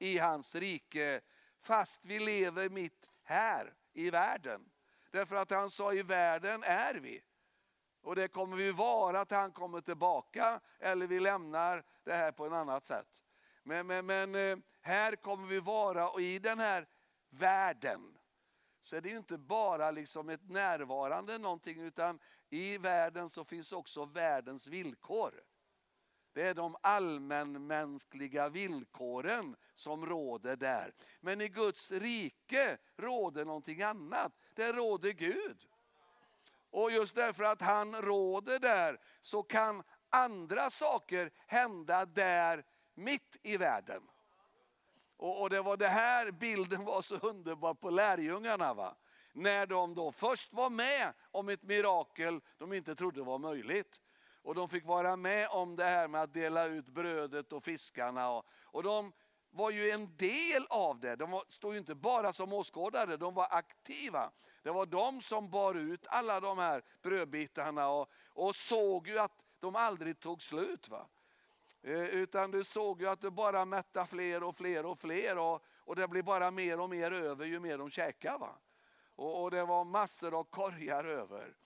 i hans rike fast vi lever mitt här i världen. Därför att han sa i världen är vi. Och det kommer vi vara till han kommer tillbaka eller vi lämnar det här på ett annat sätt. Men, men, men eh, här kommer vi vara och i den här världen så är det inte bara liksom ett närvarande någonting utan i världen så finns också världens villkor. Det är de allmänmänskliga villkoren som råder där. Men i Guds rike råder någonting annat. där råder Gud. Och just därför att han råder där så kan andra saker hända där mitt i världen. Och, och det var det här bilden var så underbar på lärjungarna. Va? När de då först var med om ett mirakel de inte trodde var möjligt. Och de fick vara med om det här med att dela ut brödet och fiskarna. Och, och de var ju en del av det. De stod ju inte bara som åskådare, de var aktiva. Det var de som bar ut alla de här brödbitarna och, och såg ju att de aldrig tog slut. Va? Eh, utan du såg ju att det bara mättade fler och fler och fler och, och det blir bara mer och mer över ju mer de käkade. Va? Och, och det var massor av korgar över.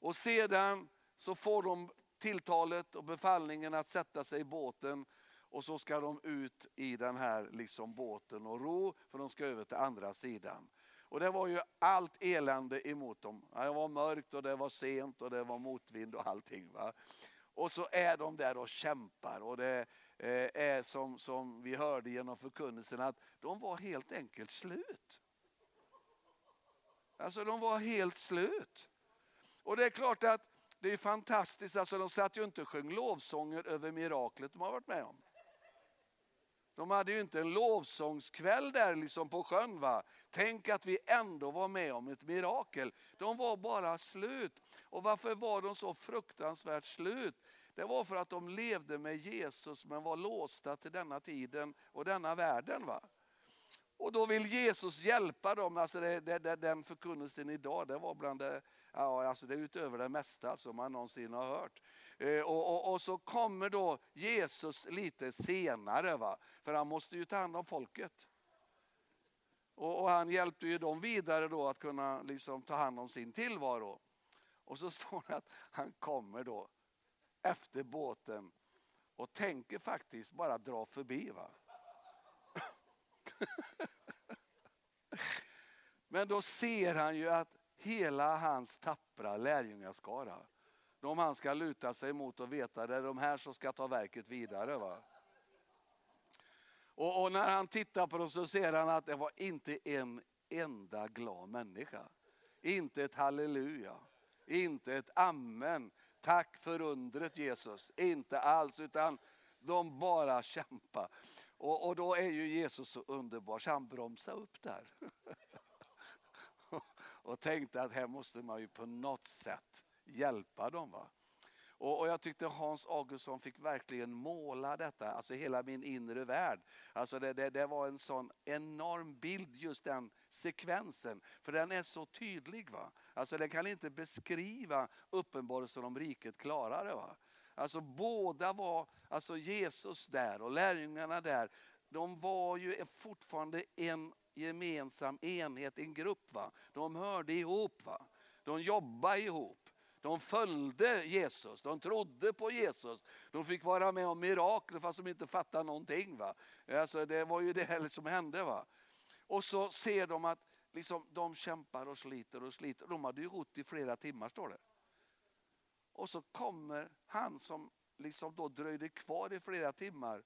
Och sedan så får de tilltalet och befallningen att sätta sig i båten och så ska de ut i den här liksom båten och ro för de ska över till andra sidan. Och det var ju allt elände emot dem. Det var mörkt och det var sent och det var motvind och allting. Va? Och så är de där och kämpar och det eh, är som, som vi hörde genom förkunnelsen att de var helt enkelt slut. Alltså de var helt slut. Och det är klart att det är fantastiskt, alltså de satt ju inte och sjöng lovsånger över miraklet de har varit med om. De hade ju inte en lovsångskväll där liksom på sjön. Va? Tänk att vi ändå var med om ett mirakel. De var bara slut. Och varför var de så fruktansvärt slut? Det var för att de levde med Jesus men var låsta till denna tiden och denna världen. Va? Och då vill Jesus hjälpa dem. Alltså det, det, det, den förkunnelsen idag, det var bland det, ja, alltså det är utöver det mesta som man någonsin har hört. Eh, och, och, och, så kommer då Jesus lite senare, va? för han måste ju ta hand om folket. Och, och han hjälpte ju dem vidare då att kunna liksom ta hand om sin tillvaro. Och så står det att han kommer då efter båten och tänker faktiskt bara dra förbi. Va? Men då ser han ju att hela hans tappra lärjungaskara de han ska luta sig mot och veta det är de här som ska ta verket vidare. Va? Och, och, när han tittar på dem så ser han att det var inte en enda glad människa. Inte ett halleluja, inte ett amen. Tack för undret Jesus. Inte alls, utan de bara kämpar. Och, och då är ju Jesus så underbar så han bromsade upp där. och tänkte att här måste man ju på något sätt hjälpa dem. Va? Och, och, jag tyckte Hans Augustsson fick verkligen måla detta, alltså hela min inre värld. Alltså det, det, det, var en sån enorm bild, just den sekvensen. För den är så tydlig. va. Alltså den kan inte beskriva uppenbarelsen om riket klarare. Va? Alltså båda var, alltså Jesus där och lärjungarna där, de var ju fortfarande en gemensam enhet, en grupp. Va? De hörde ihop, va? de jobbade ihop. De följde Jesus, de trodde på Jesus. De fick vara med om mirakel fast de inte fattade någonting. Va? Alltså, det var ju det som hände. Va? Och så ser de att liksom, de kämpar och sliter och sliter. De hade ju rott i flera timmar står det. Och så kommer han som liksom då dröjde kvar i flera timmar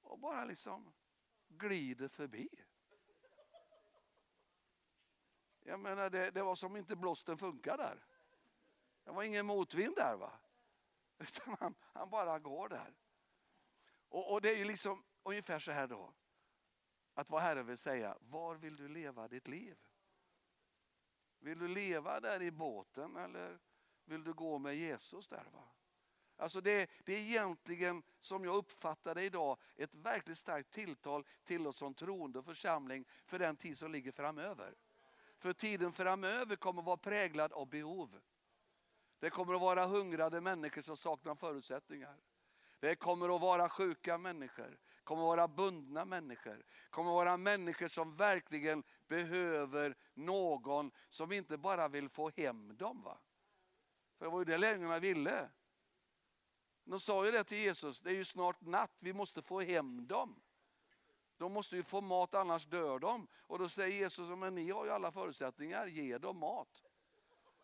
och bara liksom glider förbi. Jag menar det, det var som inte blåsten funkar där. Det var ingen motvind där va. Utan han, han bara går där. Och, och, det är ju liksom ungefär så här då. Att vad Herren vill säga, var vill du leva ditt liv? Vill du leva där i båten eller vill du gå med Jesus där? va? Alltså det, det är egentligen, som jag uppfattar det idag, ett verkligt starkt tilltal till oss som troende församling för den tid som ligger framöver. För tiden framöver kommer att vara präglad av behov. Det kommer att vara hungrade människor som saknar förutsättningar. Det kommer att vara sjuka människor, kommer vara bundna människor. kommer vara människor som verkligen behöver någon som inte bara vill få hem dem. Va? För det var ju det lärjungarna ville. De sa ju det till Jesus, det är ju snart natt, vi måste få hem dem. De måste ju få mat annars dör de. Och då säger Jesus, men ni har ju alla förutsättningar, ge dem mat.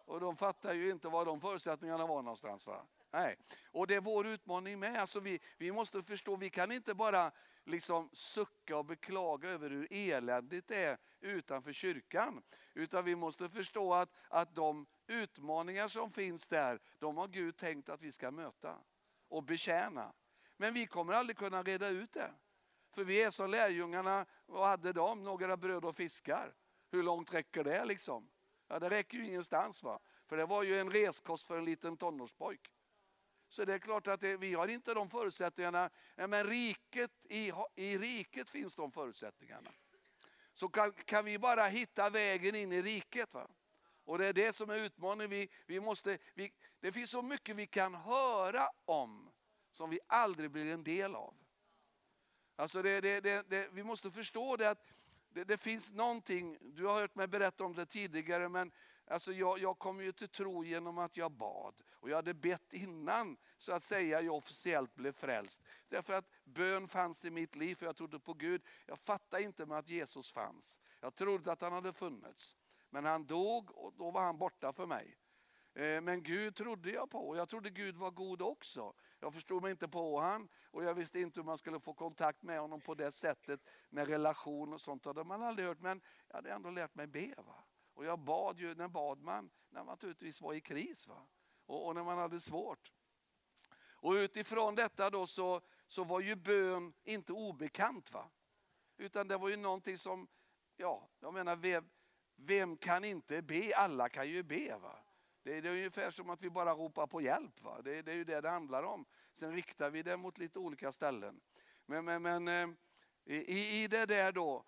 Och de fattar ju inte var de förutsättningarna var någonstans. Va? Nej. Och det är vår utmaning med. Alltså vi, vi måste förstå, vi kan inte bara liksom sucka och beklaga över hur eländigt det är utanför kyrkan. Utan vi måste förstå att, att de utmaningar som finns där, de har Gud tänkt att vi ska möta och betjäna. Men vi kommer aldrig kunna reda ut det. För vi är som lärjungarna, vad hade de? Några bröd och fiskar. Hur långt räcker det liksom? Ja, det räcker ju ingenstans. va. För det var ju en reskost för en liten tonårspojk. Så det är klart att det, vi har inte de förutsättningarna. Men riket, i, i riket finns de förutsättningarna. Så kan, kan vi bara hitta vägen in i riket. Va? Och det är det som är utmaningen. Vi, vi måste, vi, det finns så mycket vi kan höra om som vi aldrig blir en del av. Alltså det, det, det, vi måste förstå det att det, finns någonting, du har hört mig berätta om det tidigare, men alltså jag, jag kom ju till tro genom att jag bad. Och jag hade bett innan så att säga jag officiellt blev frälst. Därför att bön fanns i mitt liv, för jag trodde på Gud. Jag fattade inte med att Jesus fanns. Jag trodde att han hade funnits. Men han dog och då var han borta för mig. Eh, men Gud trodde jag på och jag trodde Gud var god också. Jag förstod mig inte på han och jag visste inte hur man skulle få kontakt med honom på det sättet med relation och sånt. Det hade man aldrig hört men jag hade ändå lärt mig be. Va? Och jag bad ju, när bad man? När man naturligtvis var i kris va? Och, och när man hade svårt. Och utifrån detta då så, så var ju bön inte obekant. va? Utan det var ju någonting som, ja, jag menar vem, kan inte be? Alla kan ju be. va? Det är, det är ungefär som att vi bara ropar på hjälp. Va? Det, det är ju det det handlar om. Sen riktar vi det mot lite olika ställen. Men, men, men eh, i, i det där då,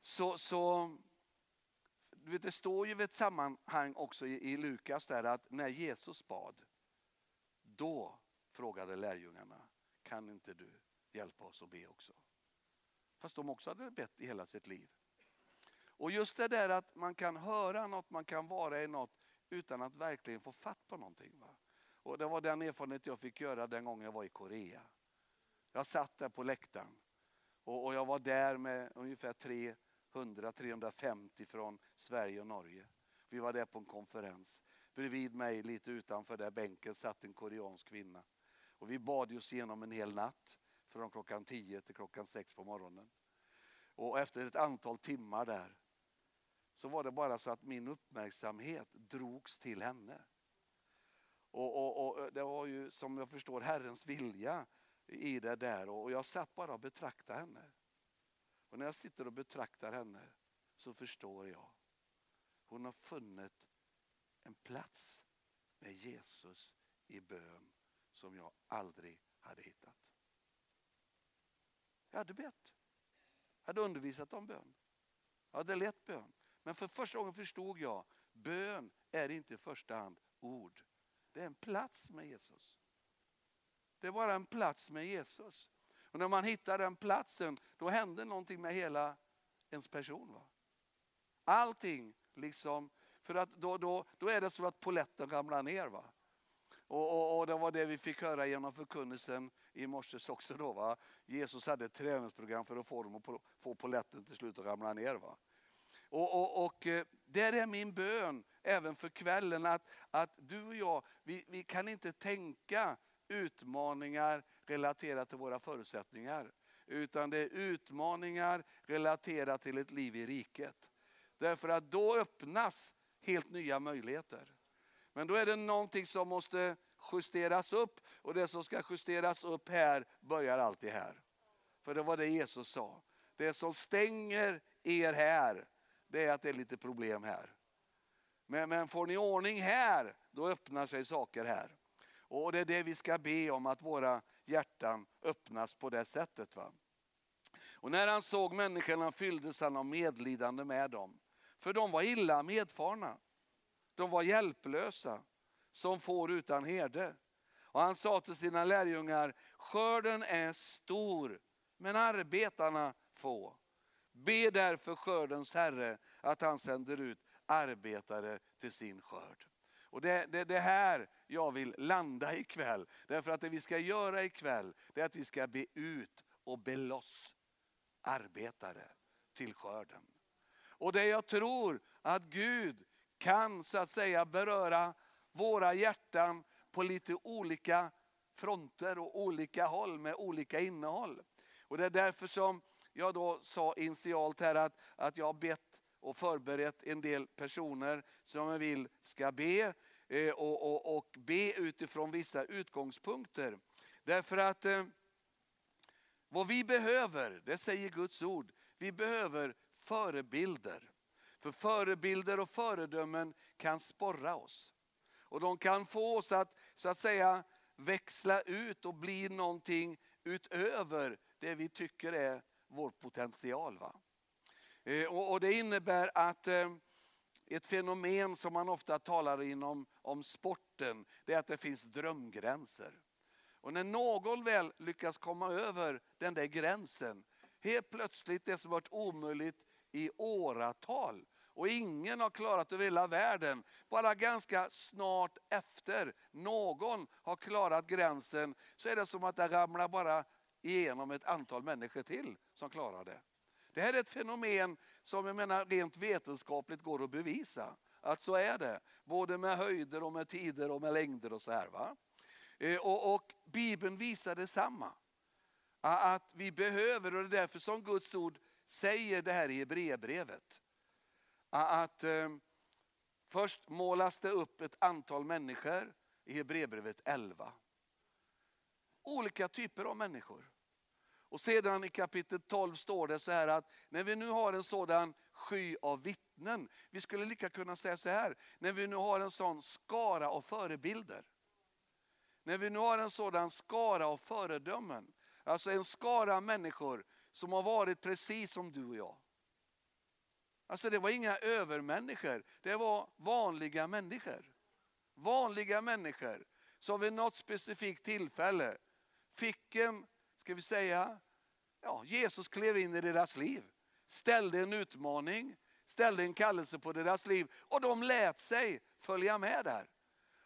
så, så du vet, det står ju vid ett sammanhang också i, i Lukas där att när Jesus bad, då frågade lärjungarna, kan inte du hjälpa oss att be också? Fast de också hade bett i hela sitt liv. Och just det där att man kan höra något, man kan vara i något utan att verkligen få fatt på någonting. Va? Och Det var den erfarenhet jag fick göra den gången jag var i Korea. Jag satt där på läktaren och, och jag var där med ungefär 300-350 från Sverige och Norge. Vi var där på en konferens. Bredvid mig, lite utanför där bänken, satt en koreansk kvinna. Och vi bad oss igenom en hel natt, från klockan 10 till klockan 6 på morgonen. Och efter ett antal timmar där så var det bara så att min uppmärksamhet drogs till henne. Och, och, och, Det var ju som jag förstår Herrens vilja i det där och jag satt bara och betraktade henne. Och när jag sitter och betraktar henne så förstår jag. Hon har funnit en plats med Jesus i bön som jag aldrig hade hittat. Jag hade bett. Jag hade undervisat om bön. Jag hade lett bön. Men för första gången förstod jag, bön är inte i första hand ord. Det är en plats med Jesus. Det är bara en plats med Jesus. Och när man hittar den platsen, då händer någonting med hela ens person. Va? Allting liksom, för att då, då, då är det som att poletten ramlar ner. Va? Och, och, och, det var det vi fick höra genom förkunnelsen i morse också. Då, va? Jesus hade ett träningsprogram för att få dem att få poletten till slut att ramla ner. Va? Och, och, och eh, där är min bön även för kvällen att, att du och jag, vi, vi kan inte tänka utmaningar relaterat till våra förutsättningar. Utan det är utmaningar relaterat till ett liv i riket. Därför att då öppnas helt nya möjligheter. Men då är det någonting som måste justeras upp och det som ska justeras upp här börjar alltid här. För det var det Jesus sa. Det som stänger er här, det är att det är lite problem här. Men, men får ni ordning här, då öppnar sig saker här. Och det är det vi ska be om, att våra hjärtan öppnas på det sättet. Va? Och när han såg människorna fylldes han av medlidande med dem. För de var illa medfarna. De var hjälplösa, som får utan herde. Och han sa till sina lärjungar, skörden är stor, men arbetarna få. Be därför skördens Herre att han sänder ut arbetare till sin skörd. Och det är det, det här jag vill landa ikväll. Därför att det vi ska göra ikväll, det är att vi ska be ut och be loss arbetare till skörden. Och det jag tror att Gud kan så att säga beröra våra hjärtan på lite olika fronter och olika håll med olika innehåll. Och det är därför som jag då sa initialt här att, att jag har bett och förberett en del personer som jag vill ska be eh, och, och, och be utifrån vissa utgångspunkter. Därför att eh, vad vi behöver, det säger Guds ord, vi behöver förebilder. För förebilder och föredömen kan sporra oss. Och de kan få oss att, så att säga, växla ut och bli någonting utöver det vi tycker är vår potential. Va? Eh, och, och det innebär att eh, ett fenomen som man ofta talar inom om sporten, det är att det finns drömgränser. Och när någon väl lyckas komma över den där gränsen, helt plötsligt det som varit omöjligt i åratal, och ingen har klarat över hela världen. Bara ganska snart efter någon har klarat gränsen så är det som att det ramlar bara igenom ett antal människor till som klarar det. Det här är ett fenomen som jag menar rent vetenskapligt går att bevisa. Att så är det. Både med höjder och med tider och med längder och så här. Va? Eh, och, och Bibeln visar detsamma. Att vi behöver, och det är därför som Guds ord säger det här i Hebreerbrevet att eh, först målas det upp ett antal människor i Hebreerbrevet 11. Olika typer av människor. Och sedan i kapitel 12 står det så här att när vi nu har en sådan sky av vittnen, vi skulle lika kunna säga så här, när vi nu har en sån skara av förebilder. När vi nu har en sådan skara av föredömen, alltså en skara människor som har varit precis som du och jag. Alltså det var inga övermänniskor, det var vanliga människor. Vanliga människor som vid något specifikt tillfälle fick en, ska vi säga, ja, Jesus klev in i deras liv. Ställde en utmaning, ställde en kallelse på deras liv och de lät sig följa med där.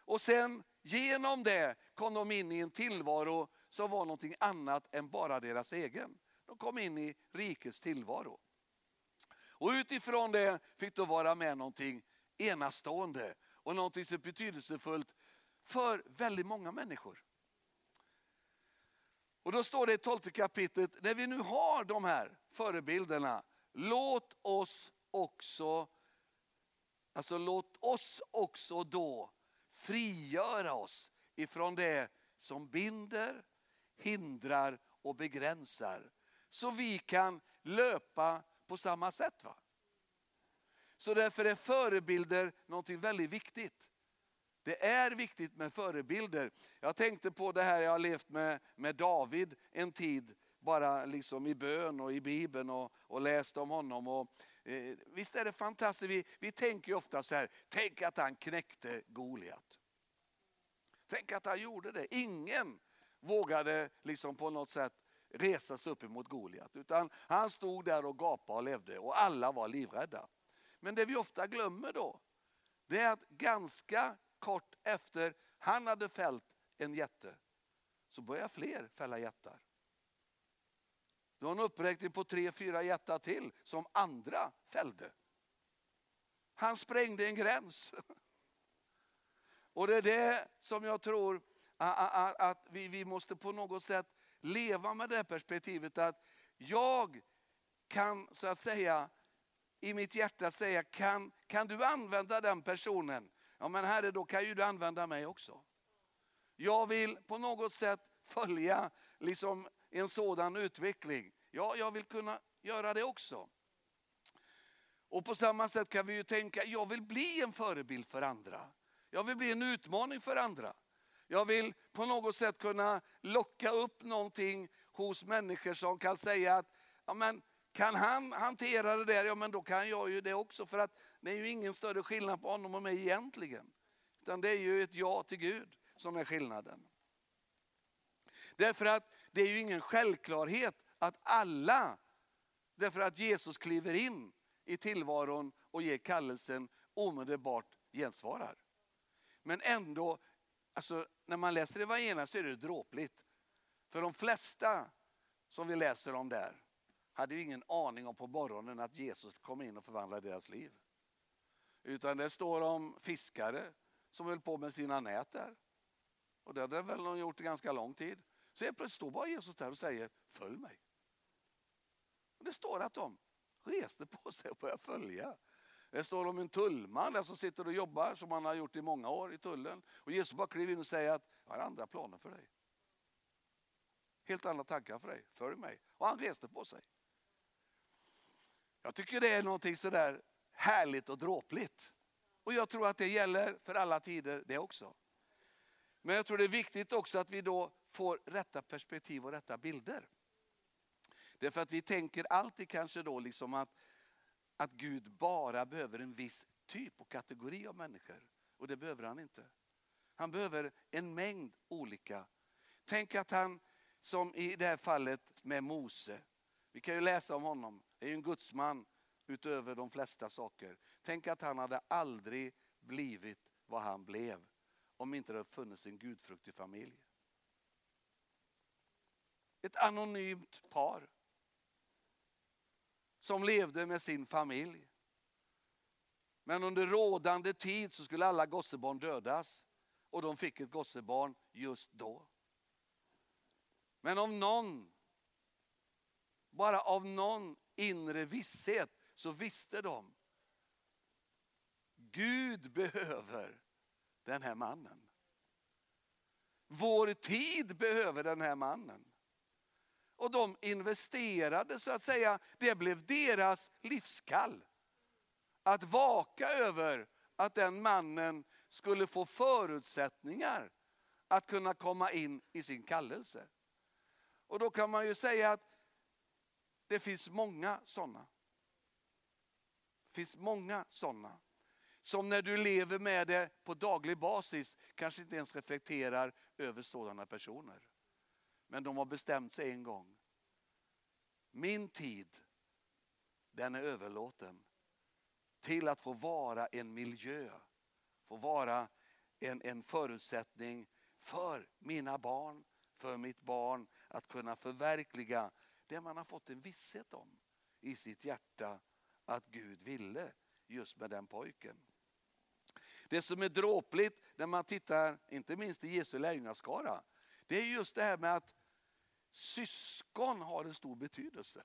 Och sen genom det kom de in i en tillvaro som var någonting annat än bara deras egen. De kom in i rikets tillvaro. Och utifrån det fick de vara med någonting enastående och någonting så betydelsefullt för väldigt många människor. Och då står det i 12 kapitlet, när vi nu har de här förebilderna, låt oss också, alltså låt oss också då frigöra oss ifrån det som binder, hindrar och begränsar. Så vi kan löpa på samma sätt. Va? Så därför är förebilder någonting väldigt viktigt. Det är viktigt med förebilder. Jag tänkte på det här jag har levt med, med David en tid, bara liksom i bön och i Bibeln och, och läst om honom. Och, eh, visst är det fantastiskt, vi, vi tänker ju ofta så här, tänk att han knäckte Goliat. Tänk att han gjorde det. Ingen vågade liksom på något sätt resa sig upp emot Goliat. Utan han stod där och gapade och levde och alla var livrädda. Men det vi ofta glömmer då, det är att ganska kort efter han hade fällt en jätte, så började fler fälla jättar. Det var en uppräkning på tre, fyra jättar till som andra fällde. Han sprängde en gräns. Och det är det som jag tror att vi måste på något sätt leva med det perspektivet att jag kan så att säga i mitt hjärta säga, kan, kan du använda den personen? Ja men herre, då kan ju du använda mig också. Jag vill på något sätt följa liksom en sådan utveckling. Ja, jag vill kunna göra det också. Och på samma sätt kan vi ju tänka, jag vill bli en förebild för andra. Jag vill bli en utmaning för andra. Jag vill på något sätt kunna locka upp någonting hos människor som kan säga att ja, men, kan han hantera det där, ja men då kan jag ju det också. För att det är ju ingen större skillnad på honom och mig egentligen. Utan det är ju ett ja till Gud som är skillnaden. Därför att det är ju ingen självklarhet att alla, därför att Jesus kliver in i tillvaron och ger kallelsen, omedelbart gensvarar. Men ändå, alltså, när man läser evangelierna så är det dråpligt. För de flesta som vi läser om där hade ju ingen aning om på morgonen att Jesus kom in och förvandlade deras liv. Utan det står om fiskare som höll på med sina nät där. Och det hade väl de gjort i ganska lång tid. Så helt plötsligt står bara Jesus där och säger, följ mig. Och det står att de reste på sig och började följa. Det står om en tullman där som sitter och jobbar som han har gjort i många år i tullen. Och Jesus bara kliver in och säger att jag har andra planer för dig. Helt andra tankar för dig, följ mig. Och han reste på sig. Jag tycker det är någonting sådär härligt och dråpligt. Och jag tror att det gäller för alla tider det också. Men jag tror det är viktigt också att vi då får rätta perspektiv och rätta bilder. Därför att vi tänker alltid kanske då liksom att, att Gud bara behöver en viss typ och kategori av människor. Och det behöver han inte. Han behöver en mängd olika. Tänk att han, som i det här fallet med Mose, vi kan ju läsa om honom, det är ju en gudsman utöver de flesta saker. Tänk att han hade aldrig blivit vad han blev om inte det funnits en gudfruktig familj. Ett anonymt par som levde med sin familj. Men under rådande tid så skulle alla gossebarn dödas och de fick ett gossebarn just då. Men om någon, bara av någon inre visshet så visste de. Gud behöver den här mannen. Vår tid behöver den här mannen. Och de investerade så att säga, det blev deras livskall. Att vaka över att den mannen skulle få förutsättningar att kunna komma in i sin kallelse. Och då kan man ju säga att det finns många sådana. Det finns många sådana. Som när du lever med det på daglig basis kanske inte ens reflekterar över sådana personer. Men de har bestämt sig en gång. Min tid, den är överlåten till att få vara en miljö, få vara en, en förutsättning för mina barn, för mitt barn att kunna förverkliga det man har fått en visshet om i sitt hjärta att Gud ville just med den pojken. Det som är dråpligt när man tittar, inte minst i Jesu lärjungaskara, det är just det här med att syskon har en stor betydelse.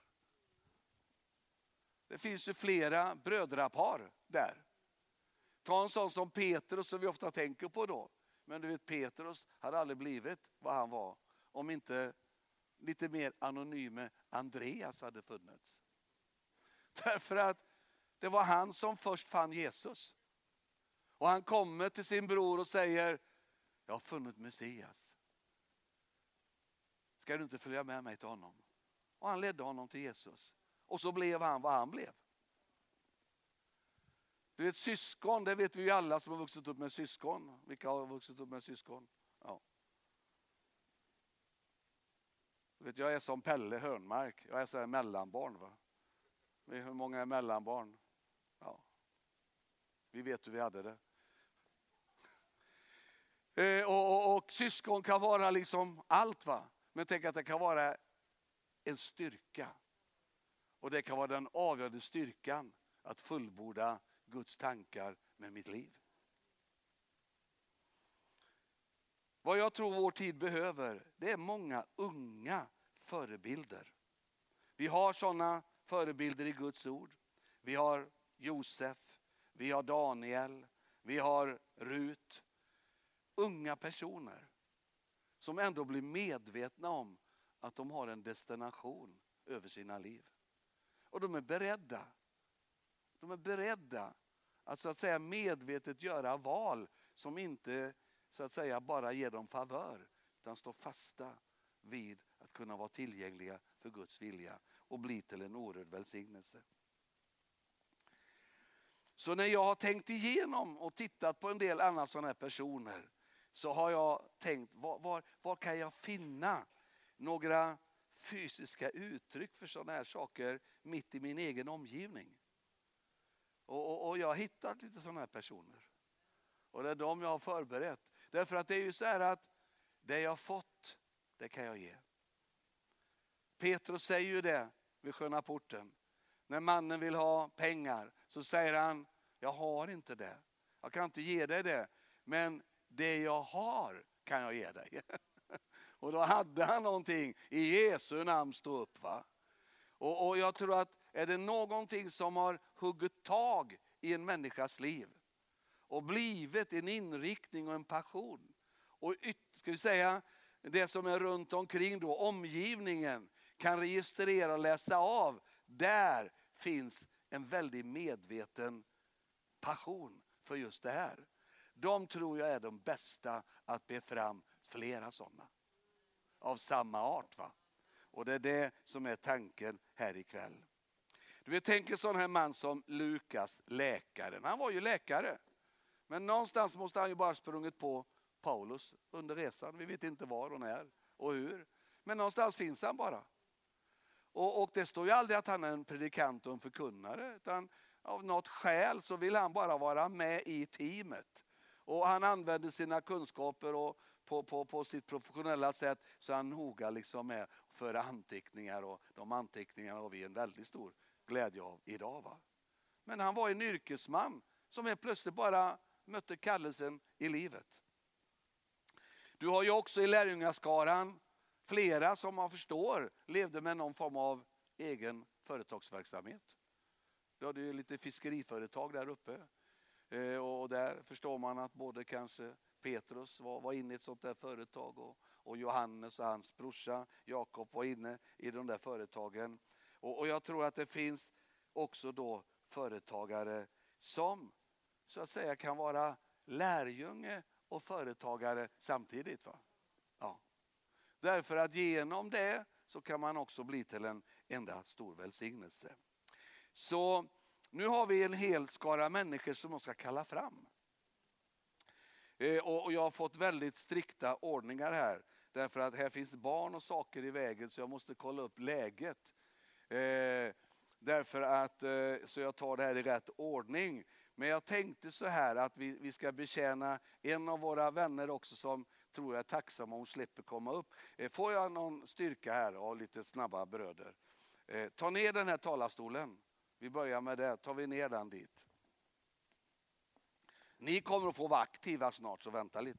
Det finns ju flera brödrapar där. Ta en sån som Petrus som vi ofta tänker på då. Men du vet Petrus hade aldrig blivit vad han var om inte lite mer anonyme Andreas hade funnits. Därför att det var han som först fann Jesus. Och han kommer till sin bror och säger, jag har funnit Messias. Ska du inte följa med mig till honom? Och han ledde honom till Jesus. Och så blev han vad han blev. Du vet syskon, det vet vi ju alla som har vuxit upp med syskon. Vilka har vuxit upp med syskon? Ja. Du vet, jag är som Pelle Hörnmark, jag är så här mellanbarn. Va? Hur många är mellanbarn? Ja. Vi vet hur vi hade det. Eh, och, och, och, syskon kan vara liksom allt. va. Men tänk att det kan vara en styrka. Och det kan vara den avgörande styrkan att fullborda Guds tankar med mitt liv. Vad jag tror vår tid behöver, det är många unga förebilder. Vi har sådana förebilder i Guds ord. Vi har Josef, vi har Daniel, vi har Rut. Unga personer som ändå blir medvetna om att de har en destination över sina liv. Och de är beredda. De är beredda att så att säga medvetet göra val som inte så att säga bara ge dem favör utan stå fasta vid att kunna vara tillgängliga för Guds vilja och bli till en orörd välsignelse. Så när jag har tänkt igenom och tittat på en del andra sådana här personer så har jag tänkt, var, var, var kan jag finna några fysiska uttryck för sådana här saker mitt i min egen omgivning. Och, och, och jag har hittat lite sådana här personer. Och det är de jag har förberett. Därför att det är ju så här att det jag fått, det kan jag ge. Petrus säger ju det vid sköna porten. När mannen vill ha pengar så säger han, jag har inte det. Jag kan inte ge dig det. Men det jag har kan jag ge dig. Och då hade han någonting i Jesu namn stå upp. Va? Och, och jag tror att är det någonting som har huggit tag i en människas liv och blivit en inriktning och en passion. Och ska vi säga, det som är runt omkring då, omgivningen, kan registrera och läsa av. Där finns en väldigt medveten passion för just det här. De tror jag är de bästa att be fram flera sådana. Av samma art. va? Och det är det som är tanken här ikväll. Du vet, tänk en sån här man som Lukas, läkaren. Han var ju läkare. Men någonstans måste han ju bara sprungit på Paulus under resan. Vi vet inte var och när och hur. Men någonstans finns han bara. Och, och det står ju aldrig att han är en predikant och en förkunnare. Utan av något skäl så vill han bara vara med i teamet. Och han använder sina kunskaper och på, på, på sitt professionella sätt så han noga liksom med för anteckningar. Och de anteckningarna har vi en väldigt stor glädje av idag. Va? Men han var en yrkesman som helt plötsligt bara mötte kallelsen i livet. Du har ju också i lärjungaskaran flera som man förstår levde med någon form av egen företagsverksamhet. Du hade ju lite fiskeriföretag där uppe. Eh, och där förstår man att både kanske Petrus var, var inne i ett sånt där företag och, och Johannes och hans brorsa Jakob var inne i de där företagen. Och, och jag tror att det finns också då företagare som så att säga kan vara lärjunge och företagare samtidigt. Va? Ja. Därför att genom det så kan man också bli till en enda stor välsignelse. Så nu har vi en hel skara människor som de ska kalla fram. Eh, och jag har fått väldigt strikta ordningar här. Därför att här finns barn och saker i vägen så jag måste kolla upp läget. Eh, därför att, eh, så jag tar det här i rätt ordning. Men jag tänkte så här att vi, vi ska betjäna en av våra vänner också som tror jag är tacksam om hon slipper komma upp. Eh, får jag någon styrka här och lite snabba bröder? Eh, ta ner den här talarstolen. Vi börjar med det, tar vi ner den dit. Ni kommer att få vara aktiva snart så vänta lite.